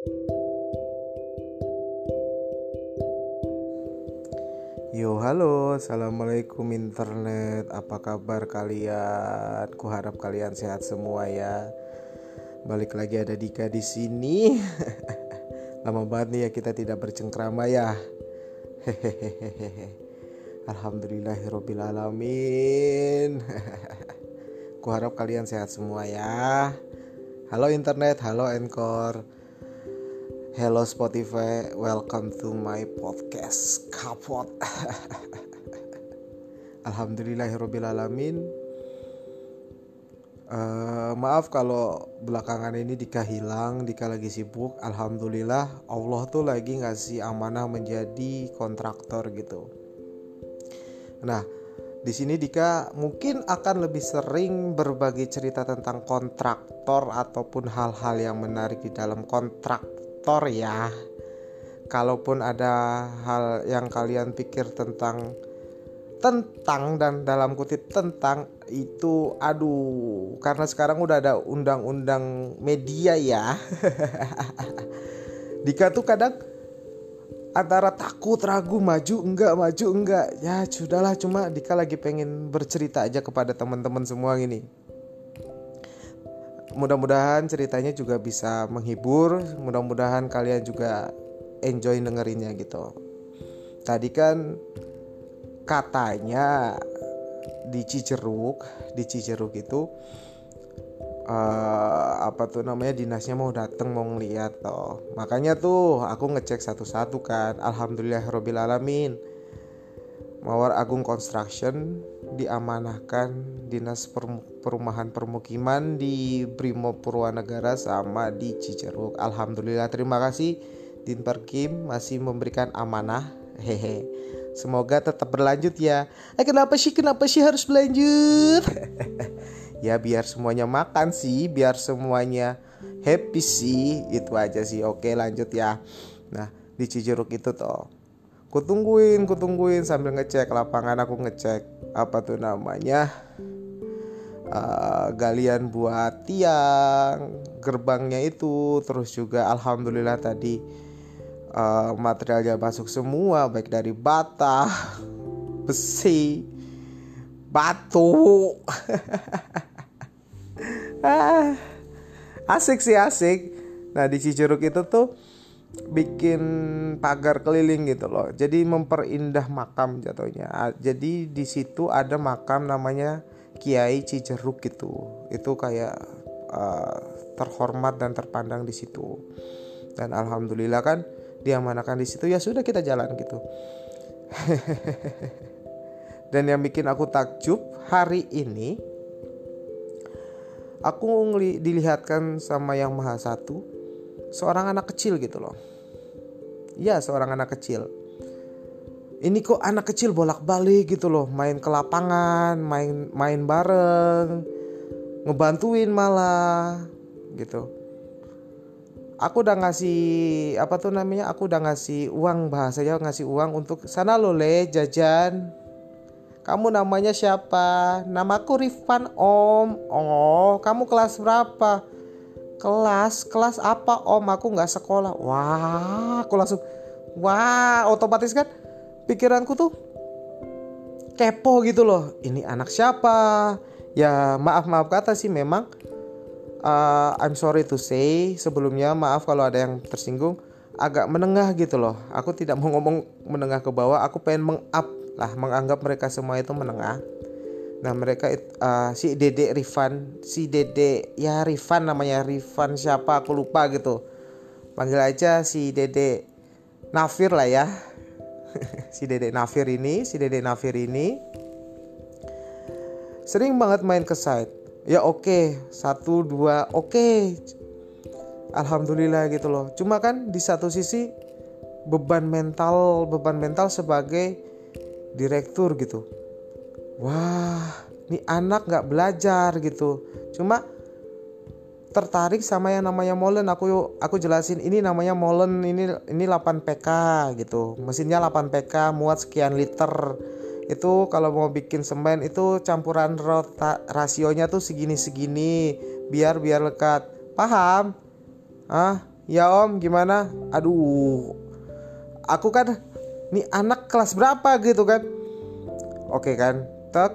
Yo halo, assalamualaikum internet. Apa kabar kalian? Kuharap kalian sehat semua ya. Balik lagi ada Dika di sini. Lama banget nih ya kita tidak bercengkrama ya. Alhamdulillahirobbilalamin. Kuharap kalian sehat semua ya. Halo internet, halo Encore. Hello Spotify, welcome to my podcast Kapot. Alhamdulillahirobbilalamin. Uh, maaf kalau belakangan ini Dika hilang, Dika lagi sibuk. Alhamdulillah Allah tuh lagi ngasih amanah menjadi kontraktor gitu. Nah, di sini Dika mungkin akan lebih sering berbagi cerita tentang kontraktor ataupun hal-hal yang menarik di dalam kontrak aktor ya. Kalaupun ada hal yang kalian pikir tentang tentang dan dalam kutip tentang itu aduh karena sekarang udah ada undang-undang media ya. Dika tuh kadang antara takut ragu maju enggak maju enggak. Ya sudahlah cuma Dika lagi pengen bercerita aja kepada teman-teman semua gini mudah-mudahan ceritanya juga bisa menghibur. Mudah-mudahan kalian juga enjoy dengerinnya gitu. Tadi kan katanya di Ciceruk di Ciceruk itu uh, apa tuh namanya dinasnya mau dateng mau ngeliat toh. Makanya tuh aku ngecek satu-satu kan. Alhamdulillah alamin Mawar Agung Construction diamanahkan Dinas Perumahan Permukiman di Brimo Purwanegara sama di Ciceruk. Alhamdulillah terima kasih Dinper Kim masih memberikan amanah. Hehe. Semoga tetap berlanjut ya. Eh kenapa sih kenapa sih harus berlanjut? ya biar semuanya makan sih, biar semuanya happy sih. Itu aja sih. Oke, lanjut ya. Nah, di Cijeruk itu toh kutungguin kutungguin sambil ngecek lapangan aku ngecek apa tuh namanya uh, galian buat tiang gerbangnya itu terus juga alhamdulillah tadi uh, materialnya masuk semua baik dari bata besi batu. Ah, asik sih asik. Nah di Cicuruk itu tuh bikin pagar keliling gitu loh. Jadi memperindah makam jatuhnya. Jadi di situ ada makam namanya Kiai Cijeruk gitu. Itu kayak uh, terhormat dan terpandang di situ. Dan alhamdulillah kan diamanahkan di situ ya sudah kita jalan gitu. dan yang bikin aku takjub hari ini aku dilihatkan sama yang maha satu seorang anak kecil gitu loh. Iya, seorang anak kecil. Ini kok anak kecil bolak-balik gitu loh, main ke lapangan, main main bareng, ngebantuin malah gitu. Aku udah ngasih apa tuh namanya? Aku udah ngasih uang bahasanya ngasih uang untuk sana lo le jajan. Kamu namanya siapa? Namaku Rifan Om. Oh, kamu kelas berapa? Kelas kelas apa om? Aku nggak sekolah. Wah aku langsung wah otomatis kan pikiranku tuh kepo gitu loh. Ini anak siapa? Ya maaf maaf kata sih memang uh, I'm sorry to say sebelumnya maaf kalau ada yang tersinggung agak menengah gitu loh. Aku tidak mau ngomong menengah ke bawah aku pengen meng-up lah menganggap mereka semua itu menengah Nah mereka uh, si Dede Rifan, si Dede ya Rifan namanya Rifan siapa aku lupa gitu. Panggil aja si Dede Nafir lah ya. si Dede Nafir ini, si Dede Nafir ini sering banget main ke site. Ya oke, okay. satu dua oke. Okay. Alhamdulillah gitu loh. Cuma kan di satu sisi beban mental, beban mental sebagai direktur gitu wah ini anak nggak belajar gitu. Cuma tertarik sama yang namanya molen. Aku aku jelasin ini namanya molen ini ini 8 PK gitu. Mesinnya 8 PK muat sekian liter. Itu kalau mau bikin semen itu campuran rota rasionya tuh segini segini biar biar lekat. Paham? Ah Ya om gimana? Aduh Aku kan Nih anak kelas berapa gitu kan? Oke kan Tek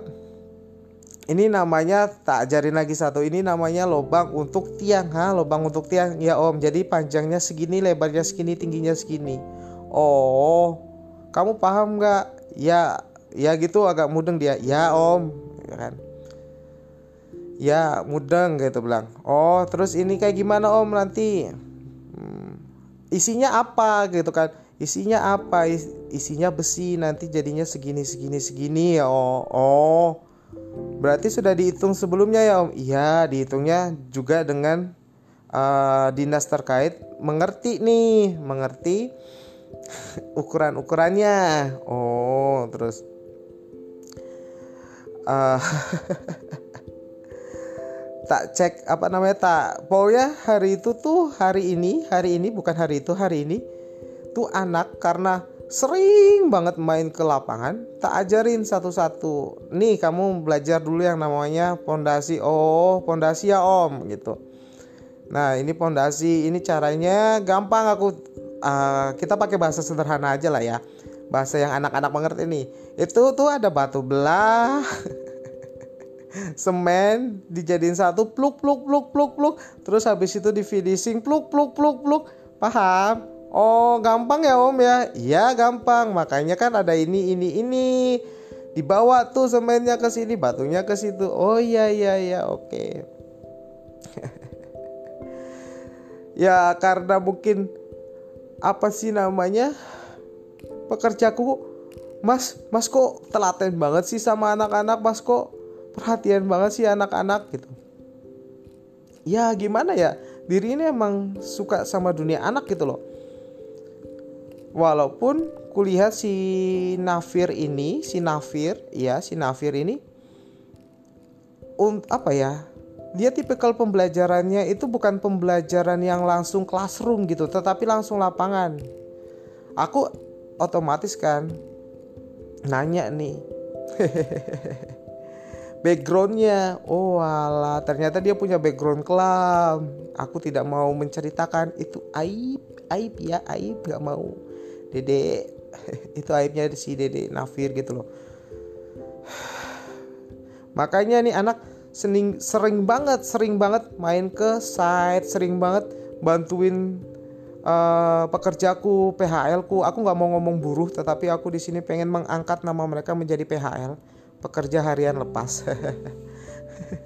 ini namanya tak ajarin lagi satu ini namanya lubang untuk tiang ha lubang untuk tiang. Ya om jadi panjangnya segini lebarnya segini tingginya segini. Oh kamu paham nggak? Ya ya gitu agak mudeng dia. Ya om ya kan? Ya mudeng gitu bilang. Oh terus ini kayak gimana om nanti? Hmm, isinya apa gitu kan isinya apa isinya besi nanti jadinya segini segini segini ya oh oh Berarti sudah dihitung sebelumnya ya Om? Iya, dihitungnya juga dengan uh, dinas terkait mengerti nih, mengerti ukuran-ukurannya. Oh, terus uh, tak cek apa namanya tak pokoknya hari itu tuh hari ini hari ini bukan hari itu hari ini tuh anak karena sering banget main ke lapangan tak ajarin satu-satu. Nih kamu belajar dulu yang namanya pondasi. Oh pondasi ya om gitu. Nah ini pondasi ini caranya gampang aku uh, kita pakai bahasa sederhana aja lah ya. Bahasa yang anak-anak mengerti nih. Itu tuh ada batu belah semen dijadiin satu pluk pluk pluk pluk pluk. Terus habis itu di finishing pluk pluk pluk pluk. Paham Oh gampang ya om ya? Iya gampang. Makanya kan ada ini ini ini. Dibawa tuh semennya ke sini batunya ke situ. Oh iya iya iya. Oke. Okay. Ya karena mungkin Apa sih namanya? Pekerjaku Mas mas kok telaten banget sih sama anak-anak? Mas kok perhatian banget sih anak-anak gitu. Ya gimana ya? Diri ini emang suka sama dunia anak gitu loh walaupun kulihat si Nafir ini si Nafir ya si Nafir ini um, apa ya dia tipikal pembelajarannya itu bukan pembelajaran yang langsung classroom gitu tetapi langsung lapangan. Aku otomatis kan nanya nih backgroundnya. Oh ala ternyata dia punya background kelam. Aku tidak mau menceritakan itu aib aib ya aib nggak mau dede itu aibnya si dede Nafir gitu loh. Makanya nih anak sering sering banget sering banget main ke site sering banget bantuin uh, pekerjaku PHL ku aku nggak mau ngomong buruh tetapi aku di sini pengen mengangkat nama mereka menjadi PHL pekerja harian lepas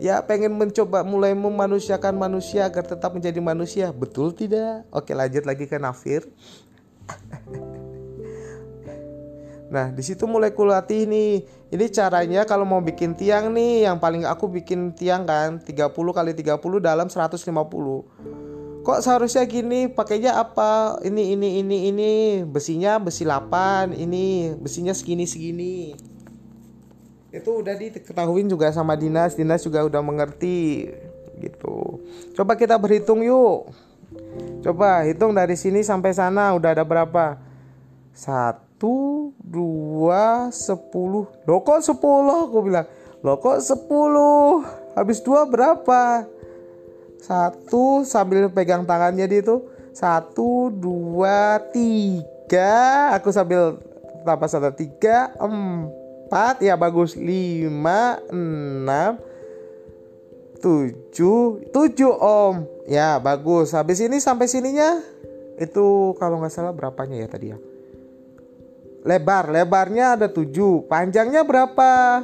ya pengen mencoba mulai memanusiakan manusia agar tetap menjadi manusia. Betul tidak? Oke lanjut lagi ke Nafir. Nah di situ mulai kulatih nih. Ini caranya kalau mau bikin tiang nih. Yang paling aku bikin tiang kan 30 kali 30 dalam 150 kok seharusnya gini? Pakainya apa? Ini ini ini ini. Besinya besi 8 ini. Besinya segini segini itu udah diketahui juga sama dinas. Dinas juga udah mengerti gitu. Coba kita berhitung yuk. Coba hitung dari sini sampai sana udah ada berapa? Satu dua sepuluh. Lo kok sepuluh? Aku bilang lo kok sepuluh? Habis dua berapa? Satu sambil pegang tangannya dia itu satu dua tiga. Aku sambil tambah satu tiga empat 4 ya bagus. 5 6 7 7 om. Ya bagus. Habis ini sampai sininya itu kalau nggak salah berapanya ya tadi ya? Lebar lebarnya ada 7 panjangnya berapa?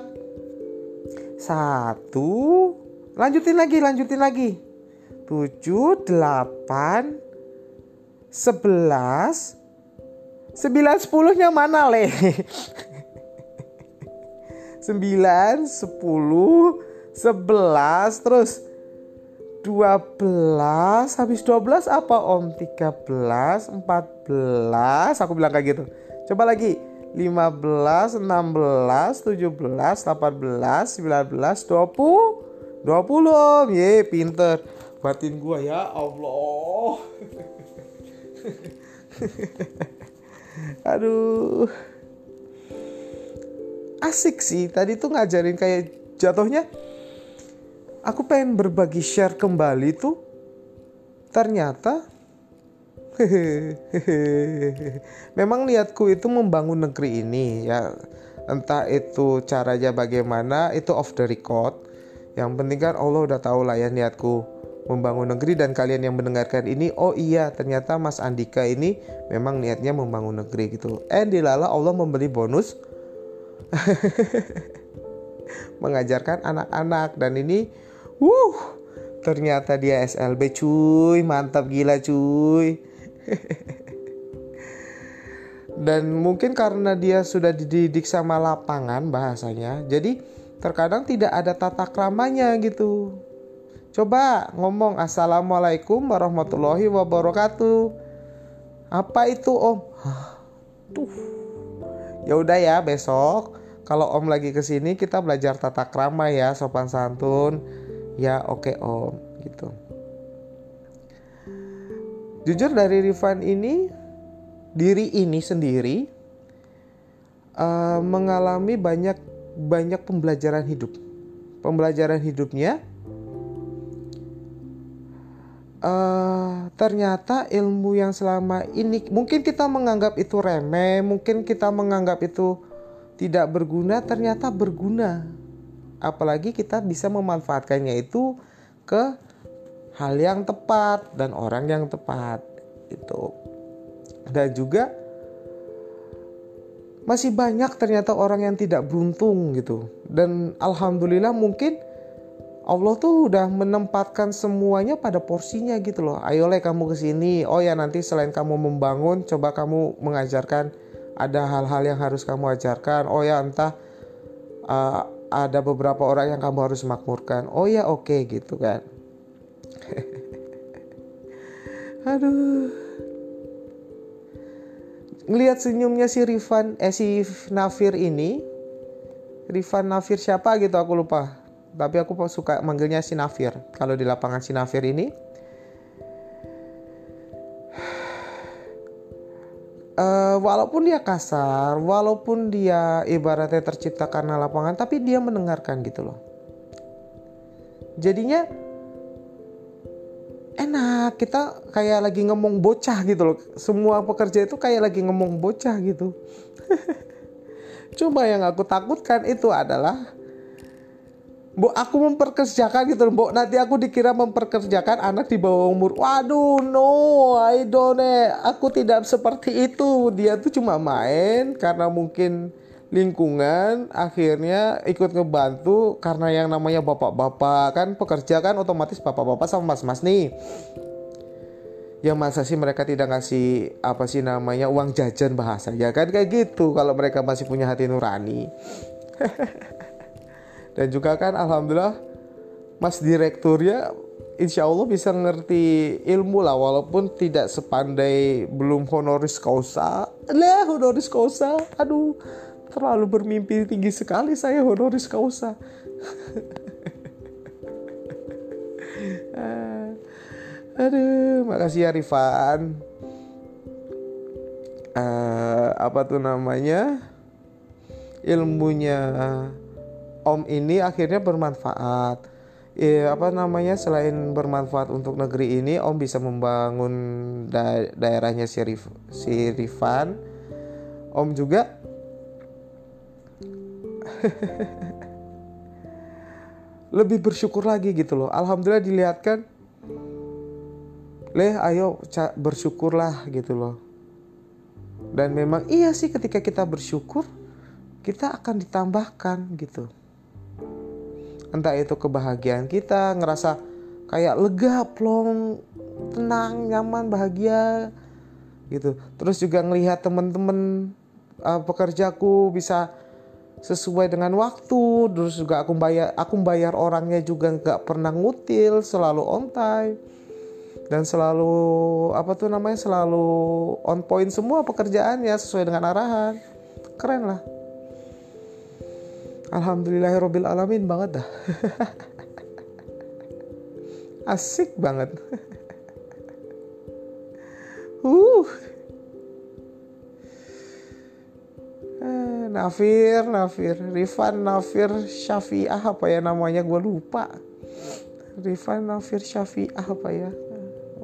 Satu. Lanjutin lagi lanjutin lagi. 7 8 11 9 10 nya mana leh 9, 10, 11, terus 12, habis 12 apa om? 13, 14, aku bilang kayak gitu. Coba lagi. 15, 16, 17, 18, 19, 20 20 om Ye pinter Batin gua ya Allah Aduh asik sih tadi tuh ngajarin kayak jatuhnya aku pengen berbagi share kembali tuh ternyata memang niatku itu membangun negeri ini ya. Entah itu caranya bagaimana itu off the record. Yang penting kan Allah udah tahu lah ya niatku membangun negeri dan kalian yang mendengarkan ini oh iya ternyata Mas Andika ini memang niatnya membangun negeri gitu. Eh dilala Allah memberi bonus mengajarkan anak-anak. Dan ini wuh ternyata dia SLB cuy. Mantap gila cuy. Dan mungkin karena dia sudah dididik sama lapangan bahasanya jadi terkadang tidak ada tata kramanya gitu. Coba ngomong assalamualaikum warahmatullahi wabarakatuh. Apa itu om? Tuh ya udah ya besok kalau om lagi ke sini kita belajar tata krama ya sopan santun. Ya oke okay, om gitu. Jujur dari Rifan ini diri ini sendiri uh, mengalami banyak banyak pembelajaran hidup. Pembelajaran hidupnya uh, ternyata ilmu yang selama ini mungkin kita menganggap itu remeh mungkin kita menganggap itu tidak berguna ternyata berguna. Apalagi kita bisa memanfaatkannya itu ke hal yang tepat dan orang yang tepat itu dan juga masih banyak ternyata orang yang tidak beruntung gitu. Dan alhamdulillah mungkin Allah tuh udah menempatkan semuanya pada porsinya gitu loh. Ayolah kamu ke sini. Oh ya nanti selain kamu membangun, coba kamu mengajarkan ada hal-hal yang harus kamu ajarkan. Oh ya entah uh, ada beberapa orang yang kamu harus makmurkan. Oh ya oke okay, gitu kan. Aduh. Ngelihat senyumnya si Rifan eh si Nafir ini. Rifan Nafir siapa gitu aku lupa. Tapi aku suka manggilnya si Nafir. Kalau di lapangan si Nafir ini uh, walaupun dia kasar, walaupun dia ibaratnya tercipta karena lapangan, tapi dia mendengarkan gitu loh. Jadinya enak kita kayak lagi ngomong bocah gitu loh semua pekerja itu kayak lagi ngomong bocah gitu cuma yang aku takutkan itu adalah Mbok aku memperkerjakan gitu Mbok nanti aku dikira memperkerjakan anak di bawah umur. Waduh no I don't Aku tidak seperti itu. Dia tuh cuma main karena mungkin lingkungan akhirnya ikut ngebantu karena yang namanya bapak-bapak. Kan pekerja kan otomatis bapak-bapak sama mas-mas nih. Ya masa sih mereka tidak ngasih apa sih namanya uang jajan bahasa ya kan kayak gitu kalau mereka masih punya hati nurani dan juga kan alhamdulillah mas direkturnya insya Allah bisa ngerti ilmu lah walaupun tidak sepandai belum honoris causa lah honoris causa aduh terlalu bermimpi tinggi sekali saya honoris causa. Aduh, makasih ya Rifan. Uh, apa tuh namanya? Ilmunya Om ini akhirnya bermanfaat. Eh, apa namanya? Selain bermanfaat untuk negeri ini, Om bisa membangun da daerahnya si, Rif si Rifan. Om juga lebih bersyukur lagi gitu loh alhamdulillah dilihatkan leh ayo bersyukurlah gitu loh dan memang iya sih ketika kita bersyukur kita akan ditambahkan gitu entah itu kebahagiaan kita ngerasa kayak lega plong tenang nyaman bahagia gitu. Terus juga ngelihat temen-temen uh, pekerjaku bisa sesuai dengan waktu. Terus juga aku bayar aku bayar orangnya juga nggak pernah ngutil selalu on time. Dan selalu apa tuh namanya selalu on point semua pekerjaannya sesuai dengan arahan. Keren lah Alhamdulillahirobbil alamin banget dah. Asik banget. Uh. Nafir, Nafir, Rifan Nafir Syafi'ah apa ya namanya? Gue lupa. Rifan Nafir Syafi'ah apa ya?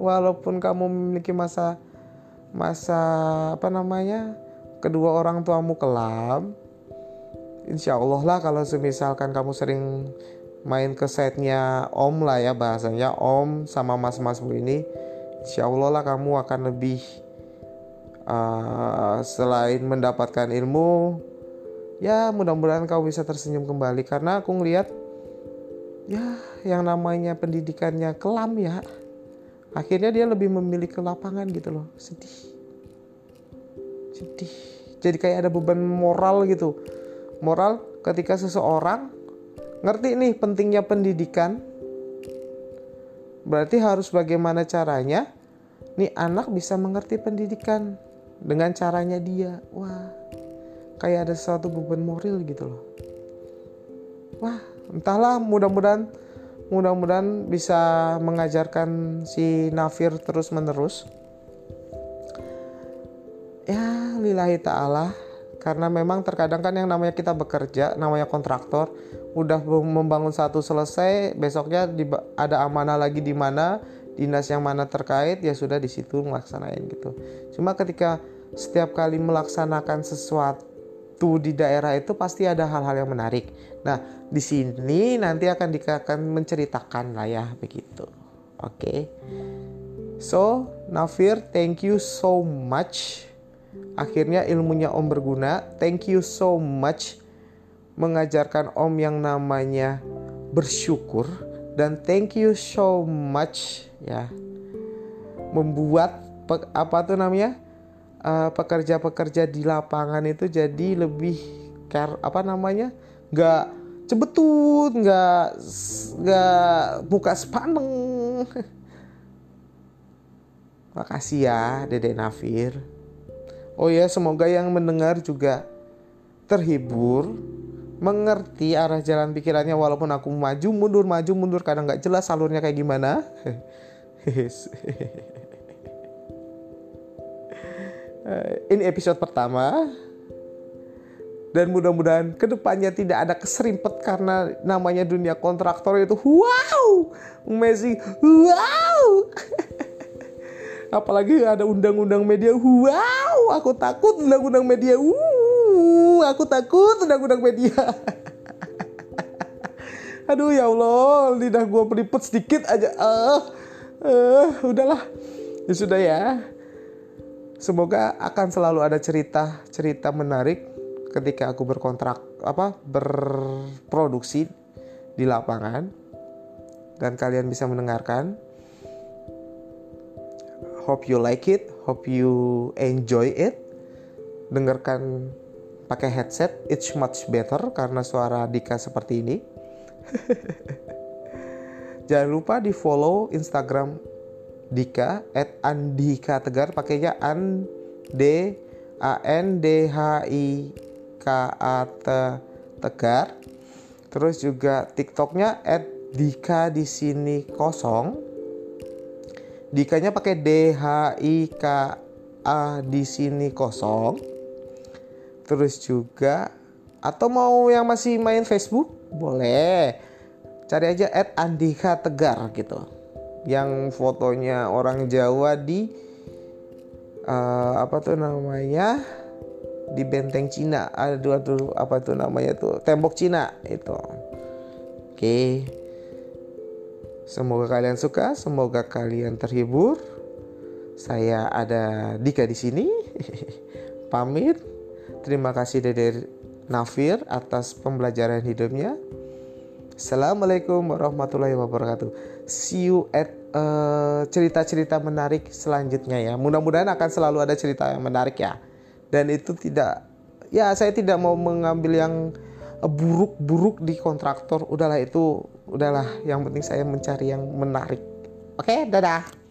walaupun kamu memiliki masa masa apa namanya? Kedua orang tuamu kelam insya Allah lah kalau semisalkan kamu sering main ke setnya om lah ya bahasanya om sama mas-masmu ini insya Allah lah kamu akan lebih uh, selain mendapatkan ilmu ya mudah-mudahan kau bisa tersenyum kembali. Karena aku ngelihat ya yang namanya pendidikannya kelam ya akhirnya dia lebih memilih ke lapangan gitu loh. Sedih. Sedih. Jadi kayak ada beban moral gitu moral ketika seseorang ngerti nih pentingnya pendidikan. Berarti harus bagaimana caranya nih anak bisa mengerti pendidikan dengan caranya dia. Wah kayak ada suatu beban moral gitu loh. Wah entahlah mudah-mudahan mudah-mudahan bisa mengajarkan si Nafir terus menerus ya lillahi ta'ala karena memang terkadang kan yang namanya kita bekerja namanya kontraktor udah membangun satu selesai besoknya ada amanah lagi di mana dinas yang mana terkait ya sudah di situ melaksanain gitu. Cuma ketika setiap kali melaksanakan sesuatu di daerah itu pasti ada hal-hal yang menarik. Nah di sini nanti akan akan menceritakan lah ya begitu. Oke. Okay? so Nafir thank you so much Akhirnya ilmunya Om berguna. Thank you so much. Mengajarkan Om yang namanya bersyukur. Dan thank you so much ya. Membuat pe, apa tuh namanya? Eh, pekerja-pekerja di lapangan itu jadi lebih care apa namanya? Nggak cebetut nggak nggak buka sepaneng. Makasih ya Dede Nafir Oh ya, semoga yang mendengar juga terhibur, mengerti arah jalan pikirannya walaupun aku maju mundur maju mundur kadang nggak jelas alurnya kayak gimana. Ini episode pertama. Dan mudah-mudahan ke depannya tidak ada keserimpet karena namanya dunia kontraktor itu. Wow! Amazing! Wow! Apalagi ada undang-undang media. Wow aku takut undang-undang media. Uh aku takut undang-undang media. Aduh ya Allah lidah gue peliput sedikit aja. Uh, uh, udahlah. Ya sudah ya. Semoga akan selalu ada cerita cerita menarik ketika aku berkontrak apa berproduksi di lapangan. Dan kalian bisa mendengarkan Hope you like it, hope you enjoy it. Dengarkan pakai headset, it's much better karena suara Dika seperti ini. Jangan lupa di follow Instagram Dika at Andika Tegar pakainya an d a n d h i k a t Tegar. Terus juga TikToknya at Dika di sini kosong Dikanya pakai D H I K A di sini kosong. Terus juga atau mau yang masih main Facebook boleh cari aja at Andika Tegar gitu. Yang fotonya orang Jawa di uh, apa tuh namanya di benteng Cina. Aduh aduh apa tuh namanya tuh tembok Cina itu. Oke. Okay. Semoga kalian suka, semoga kalian terhibur. Saya ada Dika di sini. Pamit. Terima kasih Dede Nafir atas pembelajaran hidupnya. Assalamualaikum warahmatullahi wabarakatuh. See you at uh, cerita-cerita menarik selanjutnya ya. Mudah-mudahan akan selalu ada cerita yang menarik ya. Dan itu tidak ya saya tidak mau mengambil yang buruk-buruk di kontraktor udahlah itu udahlah yang penting saya mencari yang menarik. Oke dadah